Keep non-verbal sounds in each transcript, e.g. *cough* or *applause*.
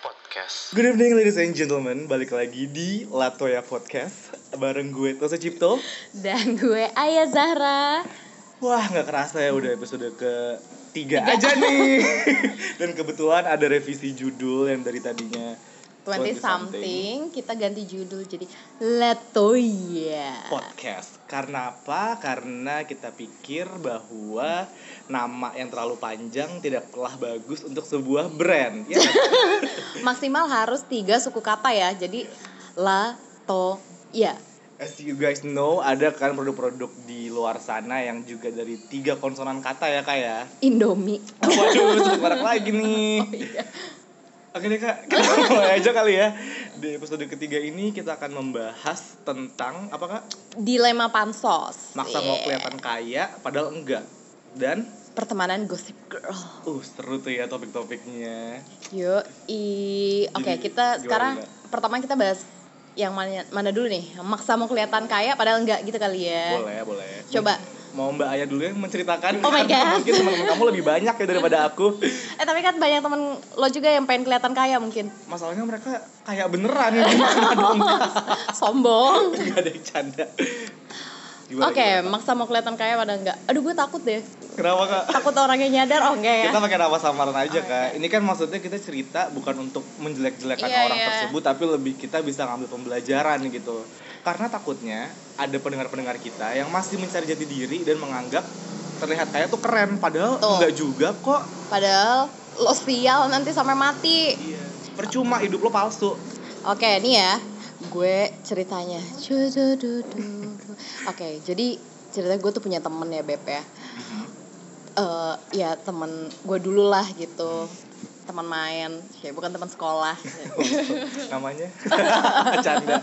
Podcast. Good evening ladies and gentlemen, balik lagi di Latoya Podcast bareng gue Tosa Cipto. Dan gue Ayah Zahra Wah nggak kerasa ya udah episode ke tiga aja nih. *laughs* Dan kebetulan ada revisi judul yang dari tadinya 20 something Kita ganti judul jadi Latoya podcast. Karena apa? Karena kita pikir bahwa nama yang terlalu panjang tidaklah bagus untuk sebuah brand. Ya? *laughs* Maksimal harus tiga suku kata ya Jadi Latoya As you guys know, ada kan produk-produk di luar sana yang juga dari tiga konsonan kata ya kak ya. Indomie Waduh, *laughs* sebut merek lagi nih. Oh iya Oke deh kak, kita *laughs* mulai aja kali ya. Di episode ketiga ini kita akan membahas tentang apa kak? Dilema pansos Maksa mau Yeah. kelihatan kaya, padahal enggak. Dan, Pertemanan Gossip Girl uh seru tuh ya topik-topiknya. Yo i Oke Jadi, kita sekarang gimana? Pertama kita bahas yang mana, mana dulu nih Maksa mau kelihatan kaya padahal enggak gitu kali ya Boleh, boleh. Coba Mau Mbak Ayah dulu yang menceritakan? Oh my *laughs* God. Mungkin teman-teman kamu lebih banyak ya daripada aku. Eh tapi kan banyak temen lo juga yang pengen kelihatan kaya mungkin Masalahnya mereka kaya beneran *laughs* gimana dong? *laughs* Sombong Gak ada yang canda. Oke, gimana, Kak? maksa mau kelihatan kaya pada enggak? Aduh, gue takut deh. Kenapa kak? Takut orangnya nyadar, oh enggak ya? Kita pakai nama samaran aja Oh, kak. Ini kan maksudnya kita cerita bukan untuk menjelek-jelekan Iya, orang iya. tersebut, tapi lebih kita bisa ngambil pembelajaran gitu. Karena takutnya ada pendengar-pendengar kita yang masih mencari jati diri dan menganggap terlihat kaya tuh keren, padahal Betul. enggak juga kok. Padahal lo sial nanti sampai mati. Iya. Percuma hidup lo palsu. Oke, nih ya. Gue ceritanya. Oke, jadi ceritanya gue tuh punya temen ya, Beb ya. Eh, ya temen gue dulu lah gitu. Teman main, ya bukan teman sekolah. *laughs* Namanya *laughs* canda.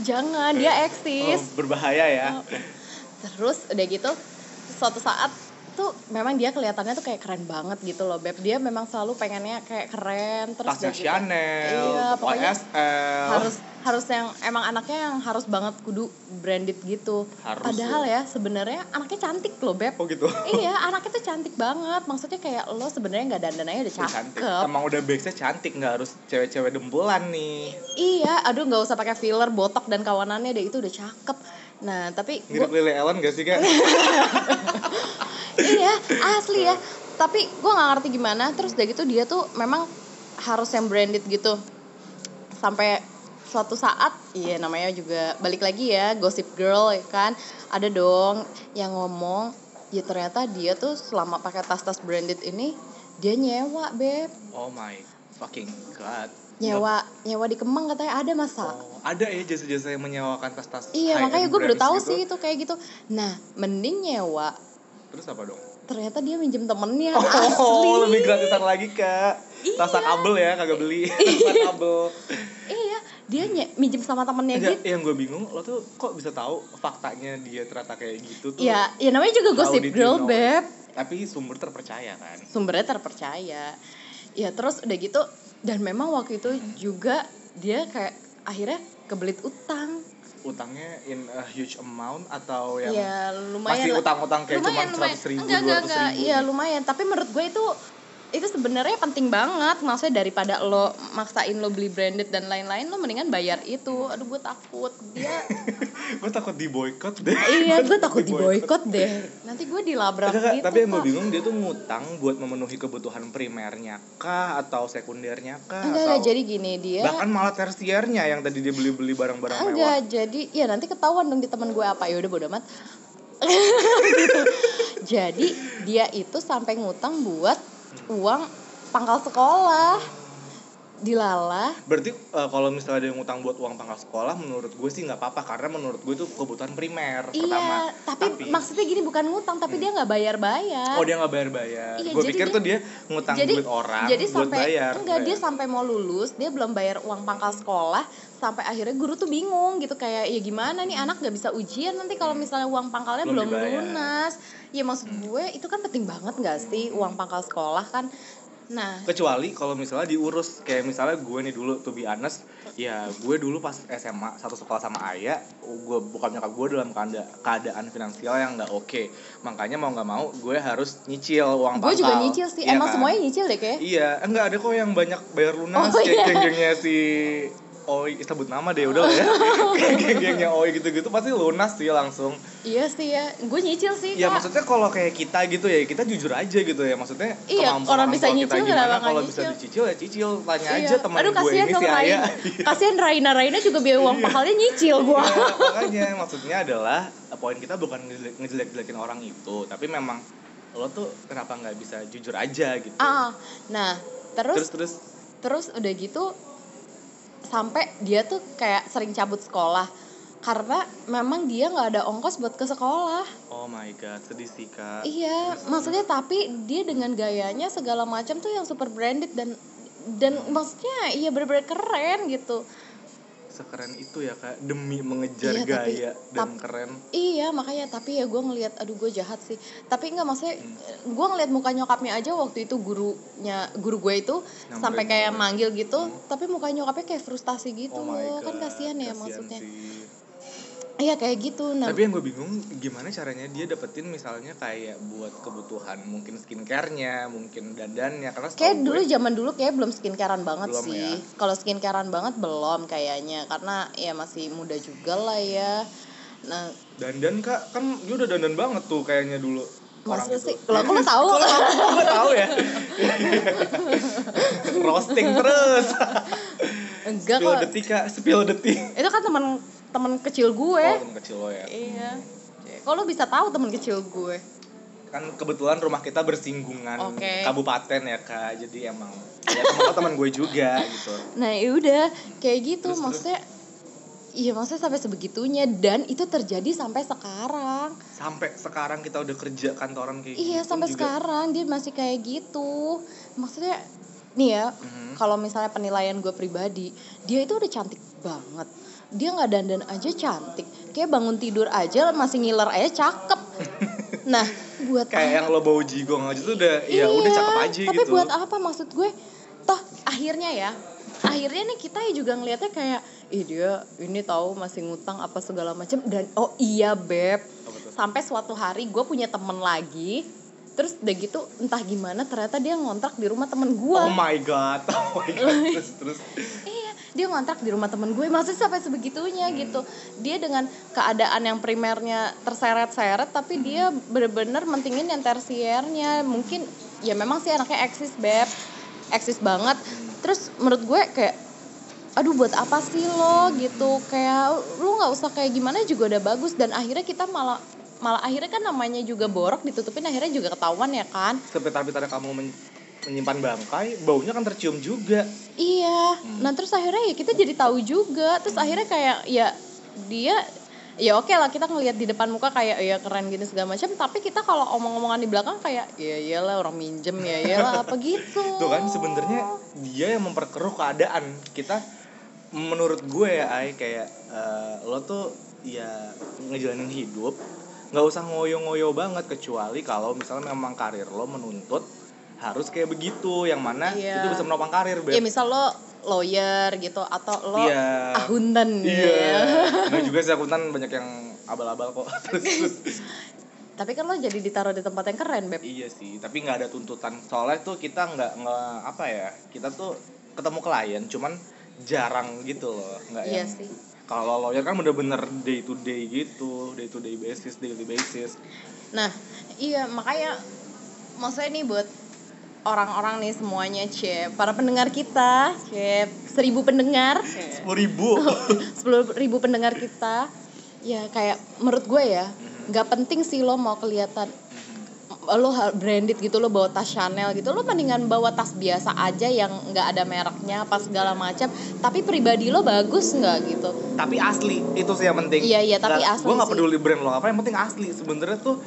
Jangan, dia Oh, eksis. berbahaya ya. Terus udah gitu suatu saat tuh memang dia kelihatannya tuh kayak keren banget gitu loh beb dia memang selalu pengennya kayak keren terus Tasnya gitu, Chanel, iya pokoknya YSL. harus harus yang emang anaknya yang harus banget kudu branded gitu Harus, padahal ya sebenarnya anaknya cantik loh beb Oh gitu. *laughs* iya anaknya tuh cantik banget maksudnya kayak lo sebenarnya nggak dandan aja udah cantik. cakep Emang udah base cantik, nggak harus cewek-cewek dembolan nih. iya aduh nggak usah pakai filler botok dan kawanannya deh itu udah cakep nah tapi Mirip gua- Lily Allen gak sih kak? *laughs* iya asli ya tapi gue nggak ngerti gimana terus udah gitu dia tuh memang harus yang branded gitu sampai suatu saat iya namanya juga balik lagi ya gossip girl ya kan ada dong yang ngomong ya ternyata dia tuh selama pakai tas-tas branded ini dia nyewa beb Oh my fucking god. nyewa nyewa di Kemang katanya ada masa Oh, ada ya jasa-jasa yang menyewakan tas-tas. iya makanya gue baru tahu gitu. sih itu kayak gitu nah mending nyewa Terus apa dong? ternyata dia minjem temennya Oh, asli lebih gratisan lagi kak. Rasa kabel ya kagak beli. Rasa kabel. Iya, dia nye, minjem sama temennya Enggak, gitu. yang gue bingung lo tuh kok bisa tahu faktanya dia ternyata kayak gitu tuh. Ya, ya namanya juga gosip girl, beb. Tapi sumber terpercaya kan. Sumbernya terpercaya. Ya terus udah gitu, dan memang waktu itu juga dia kayak akhirnya kebelit utang. Utangnya in a huge amount atau yang ya lumayan. masih utang-utang kayak cuma lumayan, seratus ribu, dua ratus ribu. Iya lumayan. Tapi menurut gue itu itu sebenarnya penting banget. Maksudnya daripada lo maksain lo beli branded dan lain-lain lo mendingan bayar itu. Aduh gue takut. Dia *laughs* gue takut di boykot deh. iya gue takut Di diboykot deh. Nanti gue dilabrak Enggak, Kak, gitu tapi yang gue bingung dia tuh ngutang buat memenuhi kebutuhan primernya kah atau sekundernya kah Enggak, atau enggak, jadi gini dia bahkan malah tersiernya yang tadi dia beli-beli barang-barang mewah. enggak jadi ya nanti ketahuan dong di teman gue apa. Ya udah bodo amat. *laughs* Jadi dia itu sampai ngutang buat uang pangkal sekolah dilalah Berarti eh, kalau misalnya dia ngutang buat uang pangkal sekolah menurut gue sih nggak apa-apa karena menurut gue itu kebutuhan primer pertama. iya tapi, maksudnya gini bukan ngutang tapi dia nggak bayar bayar Oh dia nggak bayar-bayar. Iya, gue pikir dia- tuh dia ngutang jadi duit orang jadi buat sampai bayar. enggak dia Bayar. sampai mau lulus dia belum bayar uang pangkal sekolah sampai akhirnya guru tuh bingung gitu kayak ya gimana nih anak nggak bisa ujian nanti kalau misalnya uang pangkalnya Belum belum, dibayar. lunas ya maksud gue itu kan penting banget nggak sih uang pangkal sekolah kan nah kecuali kalau misalnya diurus kayak misalnya gue nih dulu to be honest ya gue dulu pas SMA satu sekolah sama ayah gue bukan nyokap gue dalam keada- keadaan finansial yang nggak oke makanya mau nggak mau gue harus nyicil uang gue juga pangkal. nyicil sih Iya emang kan? semuanya nyicil deh kayak iya enggak ada kok yang banyak bayar lunas Oh, kayak iya. geng-gengnya si Oi sebut nama deh udah ya *laughs* geng-gengnya Oi gitu-gitu pasti lunas sih langsung iya sih ya gue nyicil sih Ya Kak. maksudnya kalau kayak kita gitu ya kita jujur aja gitu ya maksudnya Iya, orang bisa tua kita nyicil gimana kalau bisa nyicil? dicicil ya cicil tanya Iya. aja teman Aduh gue ini si Raina. Aya Kasihan Raina Raina juga biaya uang Iya. pahalnya nyicil gua. Iya, *laughs* makanya maksudnya adalah poin kita bukan ngejelek- ngejelek-jelekin orang itu tapi memang lo tuh kenapa nggak bisa jujur aja gitu Ah, nah terus terus terus terus udah gitu sampai dia tuh kayak sering cabut sekolah karena memang dia nggak ada ongkos buat ke sekolah. oh my god sedih sih kak Iya, maksudnya tapi dia dengan gayanya segala macam tuh yang super branded dan dan maksudnya iya bener-bener keren gitu. Sekeren itu ya kak. Demi mengejar Iya, tapi- gaya dan tap- keren. Iya makanya. Tapi ya gue ngelihat aduh gue jahat sih. Tapi nggak maksudnya Hmm. gue ngelihat muka nyokapnya aja waktu itu gurunya guru gue itu Nyamperin sampai kayak manggil gitu Hmm. tapi muka nyokapnya kayak frustasi gitu. Oh loh kan kasihan ya kasihan maksudnya. sih. Iya kayak gitu nah Tapi yang gue bingung gimana caranya dia dapetin misalnya kayak buat kebutuhan mungkin skincarenya, mungkin dandannya karena kayak gue- dulu zaman dulu kayak belum skincarean banget Belum sih ya. kalau skincarean banget belum kayaknya karena ya masih muda juga lah ya nah dandan kak kan dia udah dandan banget tuh kayaknya dulu. itu. sih? Lah, kok lo tahu? Kok lo tahu ya? *laughs* Roasting terus. enggak spill kok detik kak, spill detik. itu kan teman teman kecil gue Oh temen kecil lo ya. iya kok lo bisa tahu teman kecil gue Kan kebetulan rumah kita bersinggungan Oke. kabupaten ya kak, jadi emang ya teman teman gue juga gitu. Nah ya udah kayak gitu Terus, terus. maksudnya Iya maksudnya sampai sebegitunya dan itu terjadi sampai sekarang. Sampai sekarang kita udah kerja kantoran kayak Iya gitu sampai juga. sekarang dia masih kayak gitu. Maksudnya nih ya Mhm. kalau misalnya penilaian gue pribadi dia itu udah cantik banget. Dia nggak dandan aja cantik. Kayak bangun tidur aja masih ngiler aja cakep. *laughs* nah buat kayak yang lo bau jigong aja tuh udah ya udah Iya, cakep aja tapi gitu buat apa maksud gue? Toh akhirnya ya, akhirnya nih kita ya juga ngelihatnya kayak, ih dia ini tahu masih ngutang apa segala macam dan oh iya beb, sampai suatu hari gue punya temen lagi, terus udah gitu entah gimana ternyata dia ngontrak di rumah temen gue. oh my god *laughs* oh my god *laughs* terus terus Iya, dia ngontrak di rumah temen gue. Maksudnya sampai sebegitunya Hmm. gitu. Dia dengan keadaan yang primernya terseret-seret, tapi Hmm. dia bener-bener mentingin yang tersiernya. Mungkin ya memang sih anaknya eksis beb, eksis banget. Hmm. Terus menurut gue kayak, aduh buat apa sih lo gitu? Kayak lu nggak usah kayak gimana juga udah bagus. Dan akhirnya kita malah malah akhirnya kan namanya juga borok ditutupin akhirnya juga ketahuan ya kan sepitar-pitarnya kamu men- menyimpan bangkai baunya kan tercium juga Iya. Hmm. Nah terus akhirnya ya kita jadi tahu juga. Terus akhirnya kayak ya dia ya oke lah kita ngelihat di depan muka kayak ya keren gini segala macam. Tapi kita kalau omong-omongan di belakang kayak ya iyalah orang minjem ya iyalah *laughs* apa gitu. tuh kan sebenarnya dia yang memperkeruh keadaan kita menurut gue ya ay kayak eh, lo tuh ya ngejalanin hidup nggak usah ngoyo-ngoyo banget kecuali kalau misalnya memang karir lo menuntut harus kayak begitu yang mana Iya. itu bisa menopang karir Ya Beb. misal lo lawyer gitu atau lo Iya. akuntan Iya. *laughs* ya. Nah juga sih akuntan banyak yang abal-abal kok. *laughs* Tapi kan lo jadi ditaruh di tempat yang keren beb. iya sih, tapi nggak ada tuntutan. Soalnya tuh kita nggak nggak apa ya? Kita tuh ketemu klien, cuman jarang gitu loh. Nggak Iya yang sih. kalau lawyer kan bener-bener day to day gitu, day to day basis, daily basis. Nah, iya makanya maksudnya nih buat orang-orang nih semuanya c para pendengar kita c seribu pendengar. Sepuluh ribu. *laughs* sepuluh ribu pendengar kita. Ya kayak menurut gue ya nggak penting sih lo mau kelihatan lo branded gitu lo bawa tas Chanel gitu lo mendingan bawa tas biasa aja yang nggak ada mereknya apa segala macam. Tapi pribadi lo bagus nggak gitu? Tapi asli itu sih yang penting. Iya, iya, tapi asli Gue nggak peduli brand lo apa, yang penting asli. Sebenarnya tuh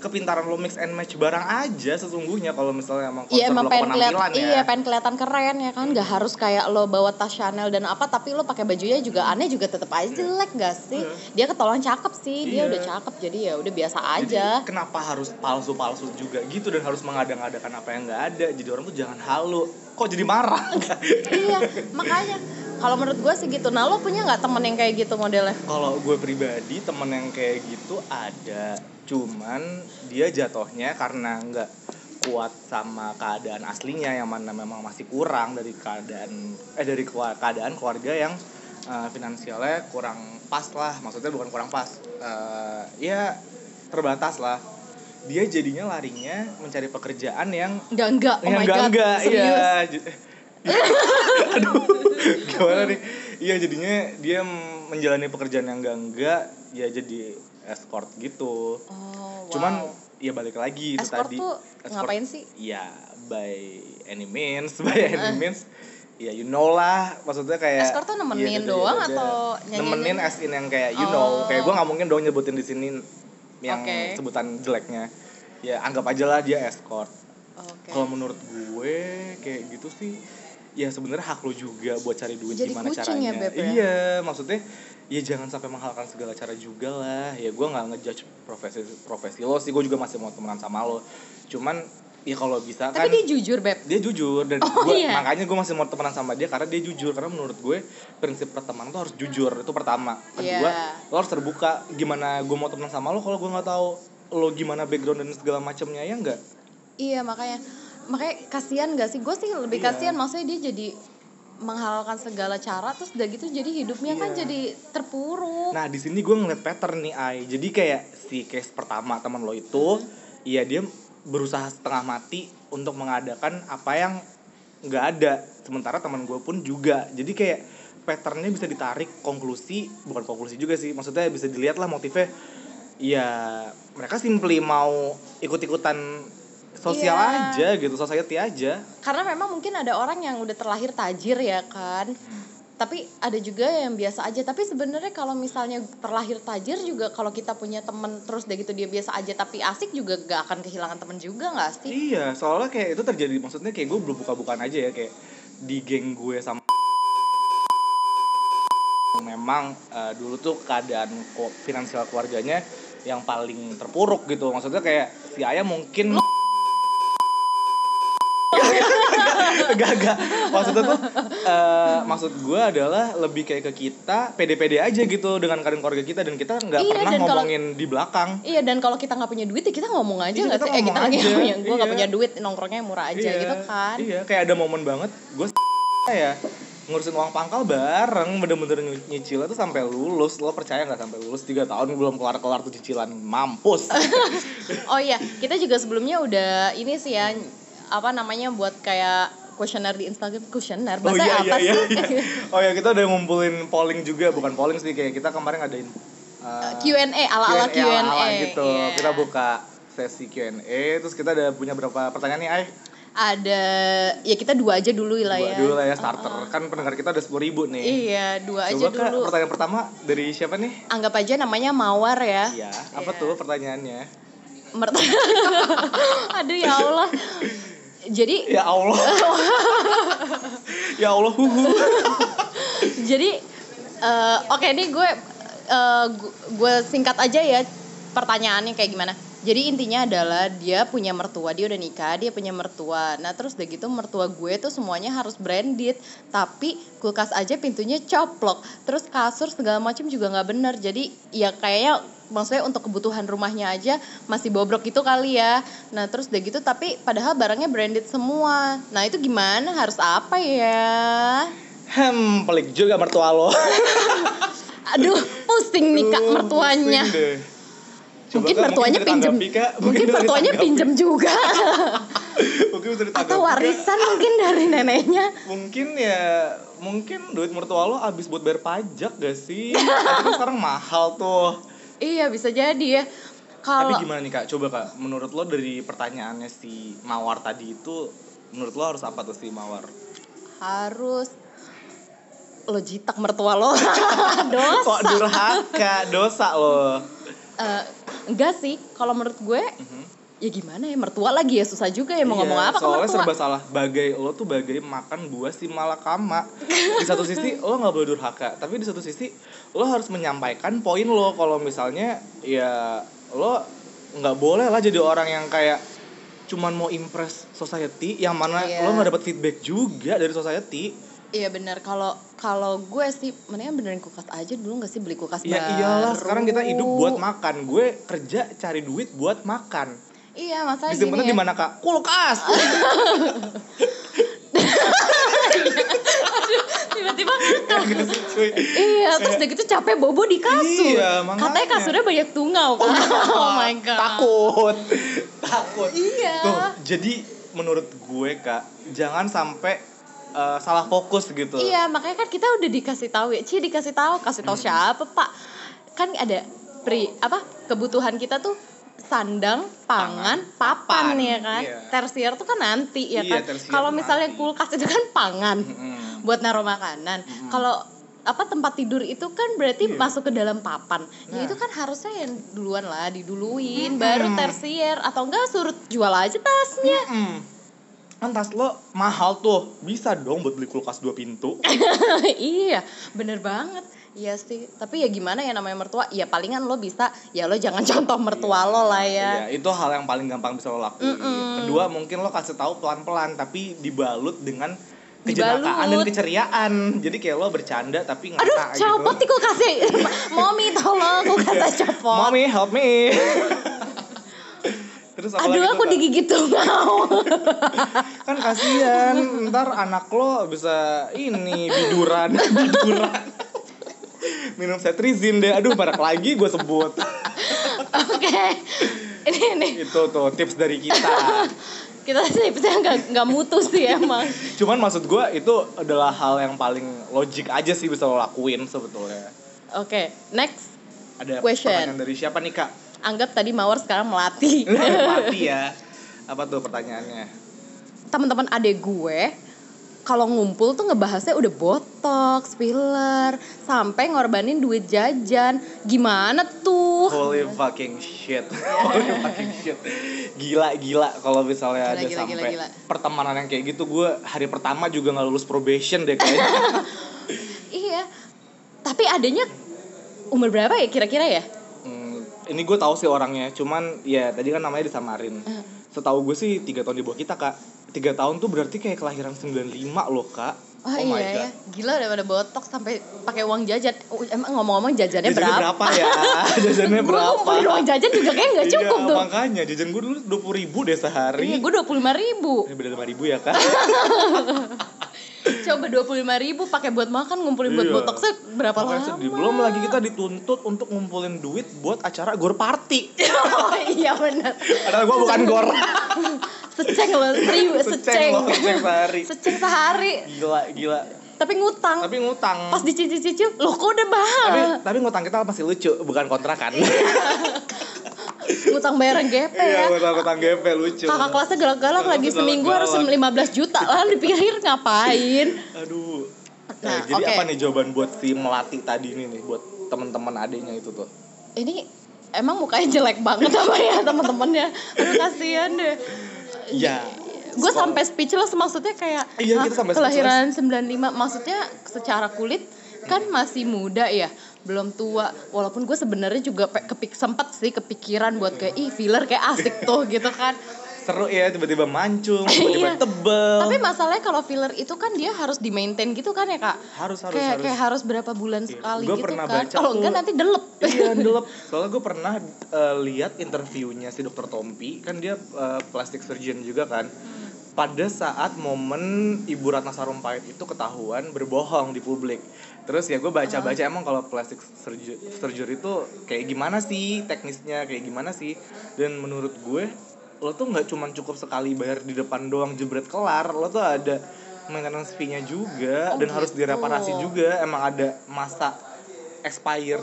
kepintaran lo mix and match barang aja sesungguhnya kalau misalnya emang Iya concern emang lo penampilan ya. iya pengen kelihatan keren ya kan, nggak harus kayak lo bawa tas Chanel dan apa, tapi lo pakai bajunya juga aneh juga tetap aja jelek gak sih? Iya. Dia ketolong cakep sih, dia Iya. udah cakep jadi ya udah biasa Jadi, aja. kenapa harus palsu-palsu juga gitu dan harus mengadang-adakan apa yang nggak ada. Jadi orang tuh jangan halu. Kok jadi marah? iya, makanya kalau menurut gue sih gitu. Nah lo punya nggak temen yang kayak gitu modelnya? Kalau gue pribadi temen yang kayak gitu ada, cuman dia jatuhnya karena nggak kuat sama keadaan aslinya yang mana memang masih kurang dari keadaan eh dari keadaan keluarga yang eh, finansialnya kurang pas lah, maksudnya bukan kurang pas, eh, ya terbatas lah. Dia jadinya larinya mencari pekerjaan yang Enggak enggak, oh yang my enggak god, enggak serius. iya J- aduh gimana nih iya jadinya dia menjalani pekerjaan yang enggak enggak ya jadi escort gitu Oh, wow. cuman ya balik lagi itu Escort tadi tuh Escort, ngapain sih? ya by any means *laughs* by any means ya you know lah maksudnya kayak Escort tuh nemenin iya, doang atau nyanyi-nyanyi? nemenin as in yang kayak you know Oh. kayak gue nggak mungkin dong nyebutin di sini yang Oke. sebutan jeleknya ya anggap aja lah dia escort Oke. kalau menurut gue kayak gitu sih ya sebenarnya hak lo juga buat cari duit Jadi gimana ya, caranya. Beb, ya? iya maksudnya ya jangan sampai menghalalkan segala cara juga lah. Ya gue nggak ngejudge profesi profesi lo sih. Gue juga masih mau temenan sama lo. Cuman ya kalau bisa Tapi kan dia jujur beb. dia jujur. Dan *laughs* Oh, gua- iya. makanya gue masih mau temenan sama dia karena dia jujur. Karena menurut gue prinsip pertemanan tuh harus jujur. Itu pertama. Kedua Iya. lo harus terbuka gimana gue mau temenan sama lo. Kalau gue nggak tahu lo gimana background dan segala macamnya ya enggak Iya makanya makanya kasihan gak sih? Gue sih lebih Iya. kasihan maksudnya dia jadi menghalalkan segala cara terus udah gitu jadi hidupnya kan Iya. jadi terpuruk. Nah di sini gue ngeliat pattern nih Ai. Jadi kayak si case pertama teman lo itu, iya dia berusaha setengah mati untuk mengadakan apa yang nggak ada. Sementara teman gue pun juga. Jadi kayak patternnya bisa ditarik konklusi, bukan konklusi juga sih. Maksudnya bisa dilihat lah motifnya. Ya mereka simply mau ikut-ikutan sosial Iya. aja gitu, society aja. Karena memang mungkin ada orang yang udah terlahir tajir ya kan. Tapi ada juga yang biasa aja. Tapi sebenarnya kalau misalnya terlahir tajir juga kalau kita punya temen terus udah gitu dia biasa aja tapi asik juga gak akan kehilangan temen juga gak sih? Iya, soalnya kayak itu terjadi maksudnya kayak gue belum buka-bukaan aja ya kayak di geng gue sama memang eh, dulu tuh keadaan finansial keluarganya yang paling terpuruk gitu. Maksudnya kayak si ayah mungkin gak gak maksudnya tuh eh, maksud gue adalah lebih kayak ke kita pede-pede aja gitu dengan keadaan keluarga kita dan kita nggak Iya, pernah ngomongin di belakang. Iya dan kalau kita nggak punya duit ya kita ngomong aja Iya, nggak sih? Eh kita lagi yang gue nggak iya. punya duit nongkrongnya murah aja gitu kan? Iya, kayak ada momen banget gue ya ngurusin uang pangkal bareng bener-bener ny- nyicil itu sampai lulus. Lo percaya nggak sampai lulus? Tiga tahun belum kelar kelar tuh cicilan mampus. *laughs* Oh iya kita juga sebelumnya udah ini sih ya apa namanya buat kayak kuesioner di Instagram kuesioner oh bahasa iya apa iya iya, sih? iya. *laughs* oh ya kita udah ngumpulin polling juga bukan polling sih kayak kita kemarin ngadain uh, Q&A ala-ala Q&A, ala-ala gitu iya. kita buka sesi Q&A terus kita ada punya berapa pertanyaan nih Ay Ada ya kita dua aja dulu lah Dua ya. dulu lah ya starter kan pendengar kita udah sepuluh ribu nih Iya dua aja coba Kak, dulu. pertanyaan pertama dari siapa nih Anggap aja namanya Mawar ya. Iya, apa Iya. tuh pertanyaannya? Mert- *laughs* Aduh ya Allah. *laughs* Jadi Ya Allah. *laughs* ya Allah, huhu. jadi eh, oke nih gue eh, gu- gue singkat aja ya pertanyaannya kayak gimana. Jadi intinya adalah dia punya mertua dia udah nikah dia punya mertua. Nah terus udah gitu mertua gue tuh semuanya harus branded. Tapi kulkas aja pintunya coplok. Terus kasur segala macam juga nggak bener. Jadi ya kayaknya maksudnya untuk kebutuhan rumahnya aja masih bobrok gitu kali ya nah terus udah gitu tapi padahal barangnya branded semua nah itu gimana harus apa ya Hmm, pelik juga mertua lo. *laughs* Aduh, pusing nih kak mertuanya. Coba, Mungkin mertuanya pinjem, mungkin bisa mertuanya pinjem juga, *laughs* Mungkin bisa atau Kak. warisan mungkin dari neneknya. Mungkin ya, mungkin duit mertua lo habis buat bayar pajak gak sih? *laughs* Tapi kan sekarang mahal tuh. Iya bisa jadi ya. Kalau Tapi gimana nih kak? Coba kak, menurut lo dari pertanyaannya si Mawar tadi itu, menurut lo harus apa tuh si Mawar? harus lo jitak mertua lo, *laughs* Kok dosa. durhaka, dosa lo. Eh, enggak sih kalau menurut gue Mhm. Ya gimana ya mertua lagi ya susah juga ya mau Iya, ngomong apa soalnya mertua. serba salah. Bagai lo tuh bagai makan buah si malakama. Di satu sisi *laughs* lo nggak boleh durhaka tapi di satu sisi lo harus menyampaikan poin lo. Kalau misalnya ya lo nggak boleh lah jadi orang yang kayak cuman mau impress society yang mana Iya. lo nggak dapat feedback juga dari society. Iya benar kalau kalau gue sih mendingan benerin kulkas aja dulu nggak sih? Beli kulkas ya baru iyalah sekarang kita hidup buat makan. Gue kerja cari duit buat makan iya masalah disimpannya gini di ya. mana kak kulkas *laughs* tiba-tiba Gitu. Iya, terus udah gitu capek bobo di kasur. Iya, makanya. Katanya kasurnya banyak tungau kan. Oh, my god. takut takut Iya. tuh jadi menurut gue kak jangan sampai uh, salah fokus gitu Iya, makanya kan kita udah dikasih tahu ya. Ci dikasih tahu, kasih tahu siapa, Pak? Kan ada pri apa? Kebutuhan kita tuh sandang, pangan, papan, papan, ya kan. iya. Tersier tuh kan nanti ya Iya, kan. Kalau misalnya nanti. kulkas itu kan pangan Mm-mm. buat naruh makanan. Kalau apa tempat tidur itu kan berarti Iya. masuk ke dalam papan. Ya Nah. itu kan harusnya yang duluan lah diduluin, baru tersier atau enggak suruh jual aja tasnya. Mm. Kan tas lo mahal tuh bisa dong buat beli kulkas dua pintu *laughs* iya, bener banget. Iya sih, tapi ya gimana ya namanya mertua? Ya palingan lo bisa, ya lo jangan *laughs* contoh mertua lo lah ya. Iya, itu hal yang paling gampang bisa lo lakuin Mm-mm. kedua mungkin lo kasih tahu pelan-pelan tapi dibalut dengan kejenakaan dan keceriaan jadi kayak lo bercanda tapi ngata Aduh, copot gitu nih kulkasnya. *laughs* Mommy tolong kulkasnya copot. Mommy help me Terus apa Aduh, aku tuh, digigit tungau. *laughs* kan kasihan ntar anak lo bisa ini biduran *laughs* biduran minum cetrizin deh aduh barak lagi gue sebut Oke. Ini nih, itu tuh tips dari kita *laughs* kita tipsnya nggak nggak mutu sih emang. cuman maksud gue itu adalah hal yang paling logik aja sih bisa lo lakuin sebetulnya Oke, next. ada Question. pertanyaan dari siapa nih kak Anggap tadi Mawar sekarang melatih. *laughs* mati ya apa tuh pertanyaannya Teman-teman adek gue kalau ngumpul tuh ngebahasnya udah botox, filler, sampai ngorbanin duit jajan. Gimana tuh? Holy fucking shit. *laughs* Holy fucking shit. Gila gila kalau misalnya Gila, ada gila, sampai gila, gila. pertemanan yang kayak gitu gue hari pertama juga nggak lulus probation deh kayaknya. *laughs* Iya. Tapi adanya umur berapa ya kira-kira ya? Ini gue tahu sih orangnya, cuman ya tadi kan namanya disamarin. Eh. Setahu gue sih tiga tahun di bawah kita kak. Tiga tahun tuh berarti kayak kelahiran 95 loh kak. Oh, my iya ya. Gila daripada botox sampai pakai uang jajan. Oh, Emang ngomong-ngomong jajannya, Jajannya berapa ya? *laughs* *laughs* Jajannya Gue berapa? ngumpulin uang jajan juga kayak nggak cukup iya, tuh. makanya jajan gue dulu dua puluh ribu deh sehari. Iya, gue dua puluh lima ribu. Ini beda lima ribu ya kak. *laughs* Coba dua puluh lima ribu pakai buat makan, ngumpulin buat Iya. botoxnya berapa Makanya lama? sedih. Belum lagi kita dituntut untuk ngumpulin duit buat acara gor party. *laughs* oh iya benar. Padahal gue bukan gor. *laughs* Seceng loh, seribu, seceng. loh, seceng sehari. Seceng sehari. Gila, gila. Tapi ngutang. Tapi ngutang. Pas dicicil-cicil, loh kok udah mahal? tapi tapi ngutang kita masih lucu, bukan kontrakan. *laughs* ngutang bayaran GP ya. Iya, ngutang ngutang GP lucu. Kakak kelasnya galak-galak lagi seminggu harus galak-galak. 15 juta lah dipikir ngapain? Aduh. Nah, Nah, jadi oke. apa nih jawaban buat si melati tadi ini nih buat teman-teman adiknya itu tuh? Ini emang mukanya jelek banget apa ya teman-temannya? Aduh kasihan deh. Iya. Gue sampai speechless maksudnya kayak Iya, "Hah, kita sampai kelahiran 95 maksudnya secara kulit kan masih muda ya belum tua. Walaupun gue sebenarnya juga kepik sempat sih kepikiran buat kayak ih filler kayak asik *laughs* tuh gitu kan. Seru ya tiba-tiba mancung, tiba-tiba Iya. tebel. tapi masalahnya kalau filler itu kan dia harus di maintain gitu kan ya kak? Harus harus kayak harus. kayak harus berapa bulan sekali Gua gitu pernah kan. baca kalau enggak nanti delep. Iya *laughs* delep. Soalnya gue pernah eh, lihat interviewnya si dokter Tompi. Kan dia eh, plastic surgeon juga kan. Pada saat momen ibu Ratna Sarumpait itu ketahuan berbohong di publik terus ya gue baca-baca emang kalau plastic surgery, surgery itu kayak gimana sih teknisnya kayak gimana sih dan menurut gue lo tuh nggak cuma cukup sekali bayar di depan doang jebret kelar lo tuh ada maintenance fee-nya juga Oh, dan harus gitu. direparasi juga emang ada masa expire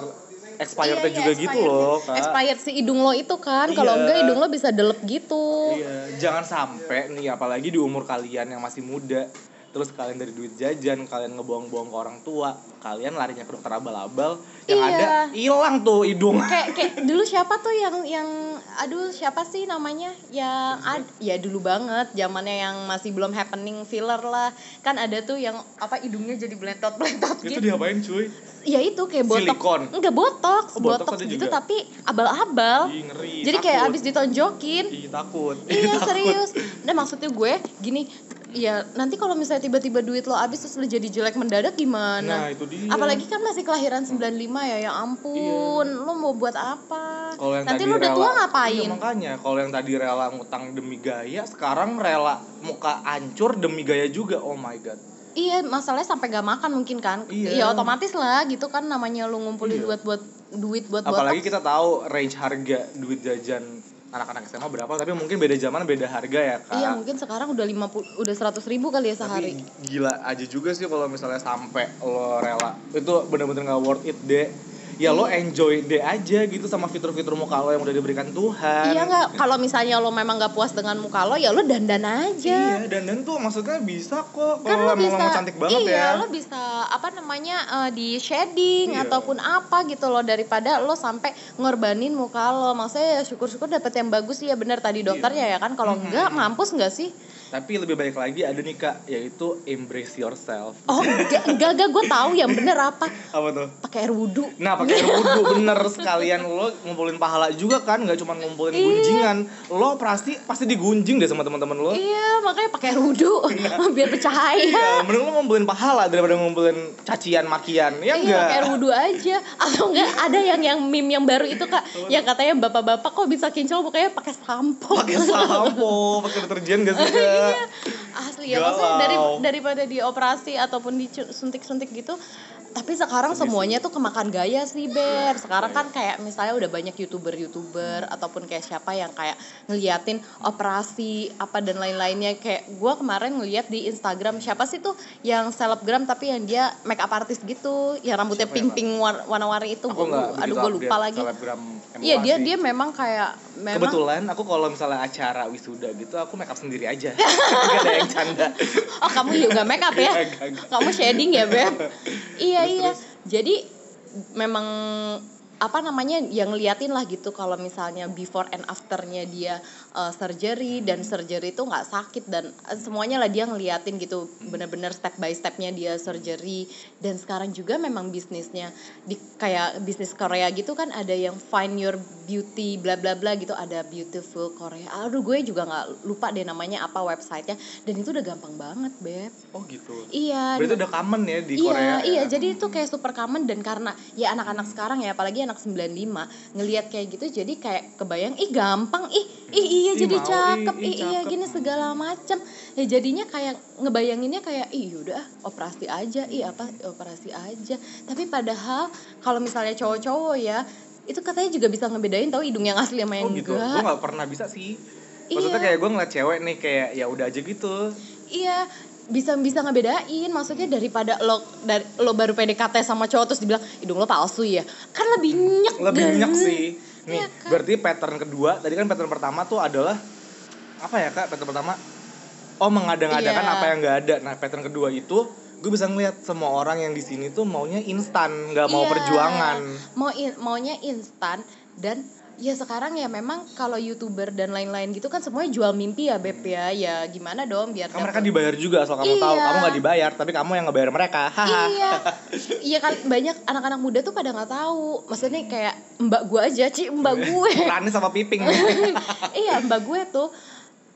expirednya Iya, juga iya, gitu expired loh sih. kak expired si hidung lo itu kan kalau Iya. enggak hidung lo bisa delep gitu iya jangan sampai nih apalagi di umur kalian yang masih muda terus kalian dari duit jajan kalian ngebuang-buang ke orang tua kalian larinya ke dokter abal-abal yang Iya. ada hilang tuh hidung. Kayak *laughs* kayak dulu siapa tuh yang yang aduh siapa sih namanya? Yang ad, ya dulu banget zamannya yang masih belum happening filler lah. Kan ada tuh yang apa hidungnya jadi belentot itu gitu. diapain cuy? Ya itu kayak botox Silikon. enggak botox Oh, ada gitu juga. tapi abal-abal. Ih, ngeri jadi kayak takut. abis ditonjokin. Ih, takut. Iya *laughs* Takut. serius. Nah maksudnya gue gini ya nanti kalau misalnya tiba-tiba duit lo habis terus lo jadi jelek mendadak nah gimana itu dia. Apalagi kan masih kelahiran 95 ya ya ampun. Lo mau buat apa? Yang nanti tadi lo udah rela, tua Iya, ngapain makanya. Kalau yang tadi rela ngutang demi gaya, sekarang rela muka hancur demi gaya juga. Oh my god. iya masalahnya sampai gak makan mungkin kan? Iya. ya otomatis lah gitu kan namanya lo ngumpulin Iya. duit buat duit buat Apalagi botox kita tahu range harga duit jajan anak-anak SMA berapa, tapi mungkin beda zaman beda harga ya kak. iya mungkin sekarang udah 50 udah 100 ribu kali ya sehari Tapi gila aja juga sih kalau misalnya sampai lo rela itu bener-bener nggak worth it deh. Ya lo Iya. enjoy deh aja gitu sama fitur-fitur muka lo yang udah diberikan Tuhan. Iya nggak kalau misalnya lo memang nggak puas dengan muka lo ya lo dandan aja. Iya, dan dan tuh maksudnya bisa kok Kan kalau lo bisa lo cantik banget iya, ya. lo bisa apa namanya eh, di shading Iya. ataupun apa gitu loh daripada lo sampai ngorbanin muka lo. Maksudnya ya syukur-syukur dapet yang bagus sih ya benar tadi dokternya ya kan. Kalau Mhm. enggak mampus nggak sih? Tapi lebih baik lagi ada nih kak, yaitu embrace yourself. Oh enggak enggak, enggak gue tahu yang bener apa Apa tuh? pakai air wudhu. Nah pakai air *laughs* wudhu bener sekalian lo ngumpulin pahala juga kan, nggak cuma ngumpulin Iya. gunjingan. Lo pasti pasti digunjing deh sama teman-teman lo. Iya makanya pakai air wudhu *laughs* biar bercahaya. Iya, mending lo ngumpulin pahala daripada ngumpulin cacian makian, ya Iya enggak? pakai air wudhu aja Atau enggak ada yang yang meme yang baru itu kak Yang katanya bapak-bapak kok bisa kinclong Pokoknya pakai sampo Pakai sampo, pakai deterjen gak sih? Iya. Asli ya Maksudnya dari, daripada dioperasi Ataupun disuntik-suntik gitu tapi sekarang semuanya tuh kemakan gaya sih Ber Sekarang kan kayak misalnya udah banyak youtuber-youtuber Ataupun kayak siapa yang kayak ngeliatin operasi apa dan lain-lainnya Kayak gue kemarin ngeliat di Instagram Siapa sih tuh yang selebgram tapi yang dia make up artist gitu Yang rambutnya Siapa ya, war- warna-warni itu Aku nggak Aduh gue lupa lagi Iya dia dia memang kayak memang Kebetulan aku kalau misalnya acara wisuda gitu aku make up sendiri aja. *laughs* Gak ada yang canda. *laughs* Oh kamu juga make up ya? Enggak. Kamu shading ya Beb? *laughs* iya iya. terus. Jadi memang apa namanya yang ngeliatin lah gitu kalau misalnya before and afternya dia uh, surgery dan surgery itu nggak sakit dan uh, semuanya lah dia ngeliatin gitu bener-bener step by stepnya dia surgery dan sekarang juga memang bisnisnya di kayak bisnis Korea gitu kan ada yang find your beauty bla bla bla gitu ada beautiful Korea aduh gue juga nggak lupa deh namanya apa websitenya dan itu udah gampang banget beb Oh gitu. iya Berarti udah common ya di iya, Korea. Iya, ya? jadi itu kayak super common dan karena ya anak-anak sekarang ya apalagi anak 95 ngelihat kayak gitu jadi kayak kebayang ih gampang ih ih iya Ih, jadi mau, cakep ih, ih, ih, iya cakep. gini segala macam. Ya jadinya kayak ngebayanginnya kayak ih udah operasi aja, ih apa operasi aja. Tapi padahal kalau misalnya cowok-cowok ya itu katanya juga bisa ngebedain tahu hidung yang asli sama Oh yang gitu. Gue enggak. gak pernah bisa sih. Maksudnya Iya. kayak gue ngeliat cewek nih kayak ya udah aja gitu. Iya, bisa bisa ngebedain maksudnya daripada lo dari lo baru PDKT sama cowok terus dibilang hidung lo palsu ya kan lebih nyek Lebih dan- minyak sih. Nih, Iya kan? berarti pattern kedua, tadi kan pattern pertama tuh adalah apa ya kak? Pattern pertama, oh mengada-ngadakan Iya. apa yang nggak ada. Nah, pattern kedua itu gue bisa ngeliat semua orang yang di sini tuh maunya instan, nggak mau Iya. perjuangan. mau in- maunya instan dan ya sekarang ya memang kalau youtuber dan lain-lain gitu kan semuanya jual mimpi ya beb ya ya gimana dong biar Kan mereka dapet- dibayar juga asal kamu tahu, Iya. kamu nggak dibayar, tapi kamu yang ngebayar mereka. *laughs* Iya iya kan banyak anak-anak muda tuh pada nggak tahu maksudnya kayak mbak gue aja ci mbak gue Rani sama Piping. *laughs* iya mbak gue tuh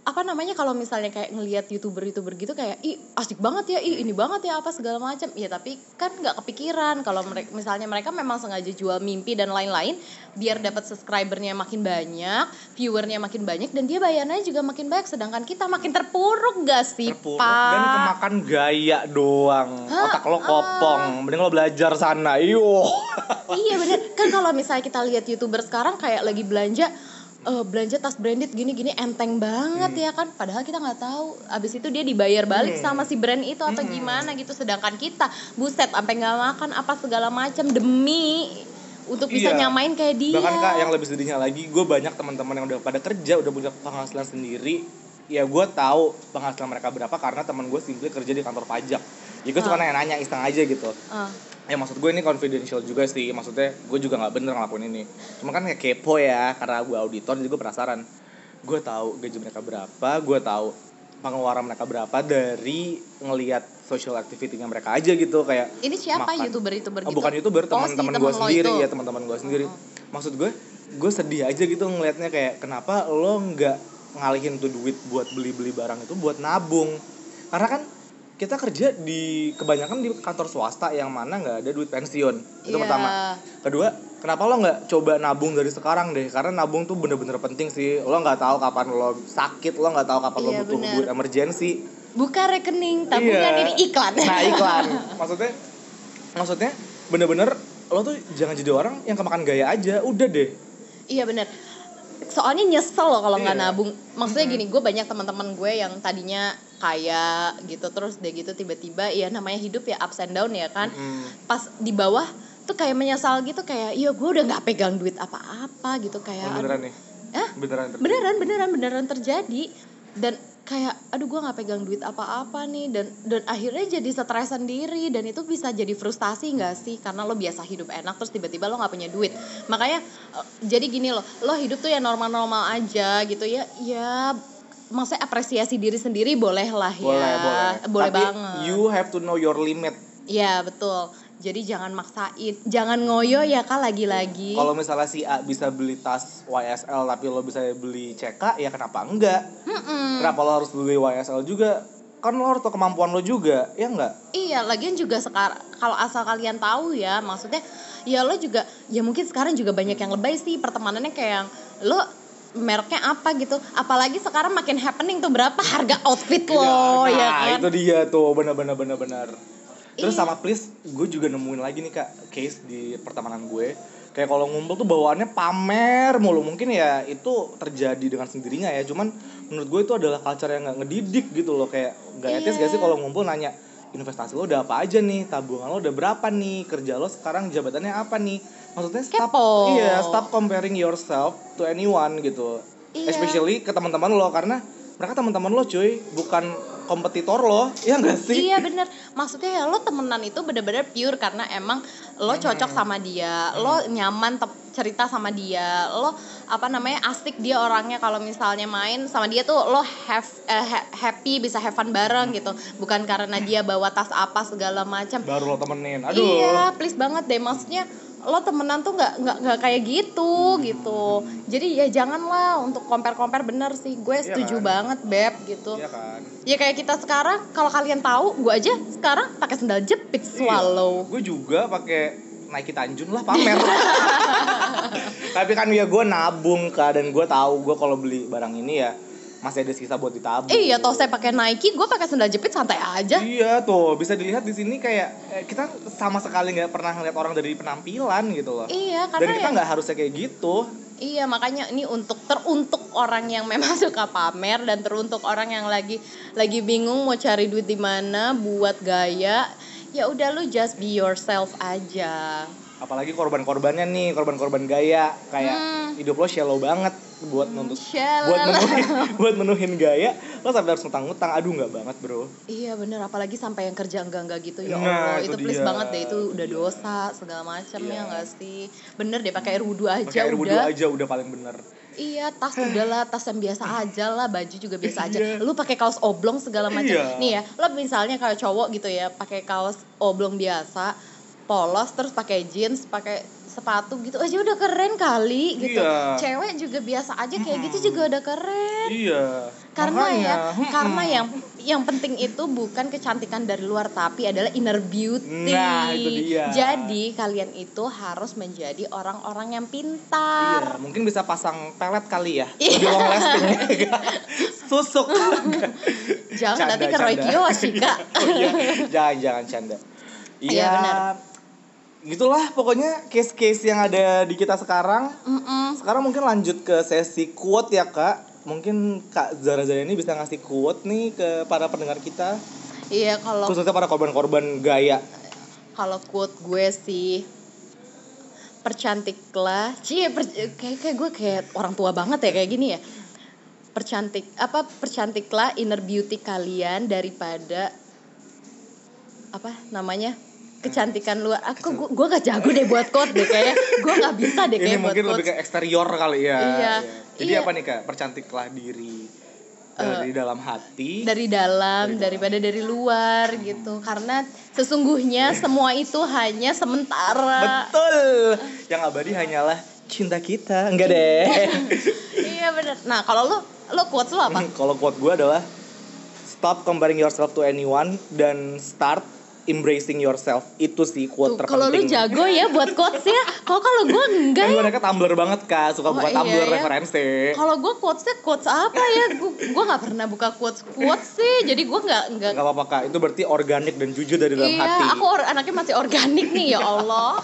apa namanya kalau misalnya kayak ngelihat youtuber youtuber gitu kayak ih asik banget ya ih ini banget ya apa segala macam ya tapi kan nggak kepikiran kalau mereka misalnya mereka memang sengaja jual mimpi dan lain-lain biar dapat subscribernya makin banyak viewernya makin banyak dan dia bayarnya juga makin banyak sedangkan kita makin terpuruk gak sih Terpuruk pak dan kemakan gaya doang. Hah? Otak lo kopong. Mending lo belajar sana. Iyo. iya bener kan kalau misalnya kita lihat youtuber sekarang kayak lagi belanja eh, belanja tas branded gini-gini enteng banget ya kan padahal kita nggak tahu abis itu dia dibayar balik Hmm. sama si brand itu atau Hmm. gimana gitu sedangkan kita buset sampai nggak makan apa segala macam demi untuk bisa Iya. nyamain kayak dia Bahkan kak yang lebih sedihnya lagi, gue banyak teman-teman yang udah pada kerja, udah punya penghasilan sendiri, ya gue tahu penghasilan mereka berapa karena teman gue simply kerja di kantor pajak ya gue cuma Ah. nanya-nanya iseng aja gitu Ah. Ya maksud gue ini confidential juga sih maksudnya gue juga nggak bener ngelakuin ini cuma kan kayak kepo ya karena gue auditor jadi gue penasaran gue tahu gaji mereka berapa gue tahu pengeluaran mereka berapa dari ngelihat social activity-nya mereka aja gitu kayak Ini siapa Makan. youtuber-youtuber Oh, gitu? bukan youtuber Oh, teman-teman gue sendiri itu. ya teman-teman gue sendiri Oh. maksud gue gue sedih aja gitu ngelihatnya kayak kenapa lo nggak ngalihin tuh duit buat beli-beli barang itu buat nabung karena kan kita kerja di kebanyakan di kantor swasta yang mana nggak ada duit pensiun itu Iya. pertama kedua kenapa lo nggak coba nabung dari sekarang deh karena nabung tuh bener-bener penting sih lo nggak tahu kapan lo sakit lo nggak tahu kapan lo Iya, butuh bener. duit emergency Buka rekening, tabungan Iya. ini iklan. Nah iklan. *laughs* Maksudnya, maksudnya bener-bener lo tuh jangan jadi orang yang kemakan gaya aja. Udah deh. Iya bener Soalnya nyesel loh kalau nggak Iya. nabung. Maksudnya gini, gue banyak teman-teman gue yang tadinya kaya gitu terus udah gitu tiba-tiba ya namanya hidup ya ups and down ya kan. Mm. Pas di bawah tuh kayak menyesal gitu kayak iya gue udah nggak pegang duit apa-apa gitu kayak Oh, beneran nih. Hah? Beneran. terjadi. beneran beneran beneran terjadi dan kayak aduh gue nggak pegang duit apa-apa nih dan dan akhirnya jadi stres sendiri dan itu bisa jadi frustasi nggak sih karena lo biasa hidup enak terus tiba-tiba lo nggak punya duit makanya eh, jadi gini loh lo hidup tuh ya normal-normal aja gitu ya ya maksudnya apresiasi diri sendiri boleh lah ya Boleh, boleh. boleh Tapi banget you have to know your limit. ya betul jadi jangan maksain jangan ngoyo ya kak lagi-lagi Kalau misalnya si A bisa beli tas YSL tapi lo bisa beli CK, ya kenapa enggak? Mm-mm. Kenapa lo harus beli YSL juga? Kan lo harus tahu kemampuan lo juga, ya enggak? Iya, lagian juga sekarang kalau asal kalian tahu ya, maksudnya ya lo juga ya mungkin sekarang juga banyak yang lebay sih pertemanannya kayak yang lo mereknya apa gitu. Apalagi sekarang makin happening tuh berapa harga outfit lo Iya, ya nah, kan. itu dia tuh benar-benar benar-benar. Terus Iya. sama please, gue juga nemuin lagi nih kak case di pertemanan gue. Kayak kalau ngumpul tuh bawaannya pamer mulu. Mungkin ya itu terjadi dengan sendirinya ya. Cuman menurut gue itu adalah culture yang nggak ngedidik gitu loh. Kayak nggak etis Iya. gak sih kalau ngumpul nanya investasi lo udah apa aja nih, tabungan lo udah berapa nih, kerja lo sekarang jabatannya apa nih. Maksudnya stop, Kepo. iya stop comparing yourself to anyone gitu. Iya. Especially ke teman-teman lo karena mereka teman-teman lo cuy, bukan kompetitor lo, *laughs* ya enggak sih? Iya bener Maksudnya ya lo temenan itu bener-bener pure Karena emang lo cocok sama dia Lo nyaman tep- cerita sama dia Lo apa namanya asik dia orangnya Kalau misalnya main sama dia tuh lo have, ha- happy bisa have fun bareng gitu Bukan karena dia bawa tas apa segala macam Baru lo temenin, aduh. Iya, please banget deh. Maksudnya lo temenan tuh nggak nggak nggak kayak gitu gitu. Jadi ya janganlah untuk compare compare bener sih. Gue Iya setuju kan? banget beb gitu. Iya kan? Ya kayak kita sekarang kalau kalian tahu, gue aja sekarang pakai sendal jepit swallow. Gue juga pakai Nike Tanjun lah pamer. *laughs* Tapi kan ya gue nabung kak dan gue tahu gue kalau beli barang ini ya masih ada sisa buat ditabung. Iya toh saya pakai Nike, gue pakai sendal jepit santai aja. Iya tuh bisa dilihat di sini kayak eh, kita sama sekali nggak pernah ngeliat orang dari penampilan gitu loh. Iya, Dan karena kita ya, nggak harusnya kayak gitu. iya makanya ini untuk teruntuk orang yang memang *laughs* suka pamer dan teruntuk orang yang lagi lagi bingung mau cari duit di mana buat gaya. Ya udah lu just be yourself aja. Apalagi korban-korbannya nih korban-korban gaya kayak Hmm. hidup lo shallow banget buat nuntut Shallow. buat menuhin *laughs* buat menuhin gaya lo sampai harus ngutang-ngutang aduh nggak banget bro Iya bener, apalagi sampai yang kerja enggak-enggak gitu ya Nah, Allah itu itu, please dia. banget deh itu udah dosa segala macam Iya. ya enggak sih bener deh pakai air wudhu aja pakai air wudhu udah aja udah paling bener iya tas udahlah tas yang biasa *laughs* aja lah baju juga biasa aja Iya. lu pakai kaos oblong segala macam Iya. nih ya lo misalnya kayak cowok gitu ya pakai kaos oblong biasa polos terus pakai jeans pakai sepatu gitu aja udah keren kali gitu Iya. cewek juga biasa aja kayak gitu juga udah keren iya karena Makanya, ya hmm. karena yang yang penting itu bukan kecantikan dari luar tapi adalah inner beauty Nah, itu dia. jadi kalian itu harus menjadi orang-orang yang pintar Iya, mungkin bisa pasang pelet kali ya. Lebih long lasting. *laughs* Susuk. jangan nanti Canda, Kiyoshi kak *laughs* oh iya, jangan jangan canda. Iya, benar. Gitulah pokoknya case-case yang ada di kita sekarang. Mm-mm. Sekarang mungkin lanjut ke sesi quote ya, Kak. Mungkin Kak Zara Zara ini bisa ngasih quote nih ke para pendengar kita, iya kalau khususnya para korban-korban gaya. kalau quote gue sih percantiklah cie per- kayak kayak gue kayak orang tua banget ya kayak gini ya percantik apa percantiklah inner beauty kalian daripada apa namanya kecantikan luar aku gua, gua gak jago deh buat quote deh kayaknya gua nggak bisa deh Ini kayak buat mungkin lebih ke eksterior kali ya. Iya. Jadi Iya. apa nih kak? Percantiklah diri dari dalam hati. dari dalam Dari dalam. daripada dari luar gitu karena sesungguhnya semua itu hanya sementara Betul. Yang abadi hanyalah cinta kita. Enggak deh. *laughs* iya bener nah kalau lu lu quotes lu apa *laughs* Kalau quote gue adalah stop comparing yourself to anyone dan start embracing yourself. Itu sih quote Tuh, kalau lu terpenting. jago ya buat quotes ya kalau kalau gue enggak Kan ya gue anaknya tumbler banget kak, suka Oh, buka iya, tumbler iya. referensi. kalau gue quotesnya quotes apa ya gue nggak pernah buka quotes quotes sih jadi gue nggak nggak Gak apa-apa kak, itu berarti organik dan jujur dari dalam iya hati. aku or- anaknya masih organik nih ya Allah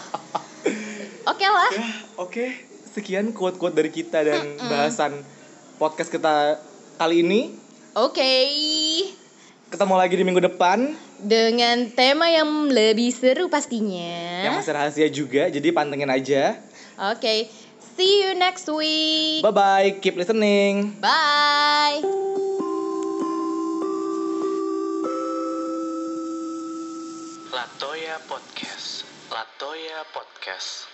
*laughs* oke lah Ya, oke. Sekian quote-quote dari kita dan bahasan podcast kita kali ini. oke Ketemu lagi di minggu depan dengan tema yang lebih seru pastinya yang masih rahasia juga, jadi pantengin aja. Oke, see you next week. Bye bye, keep listening. Bye. Latoya Podcast. Latoya Podcast.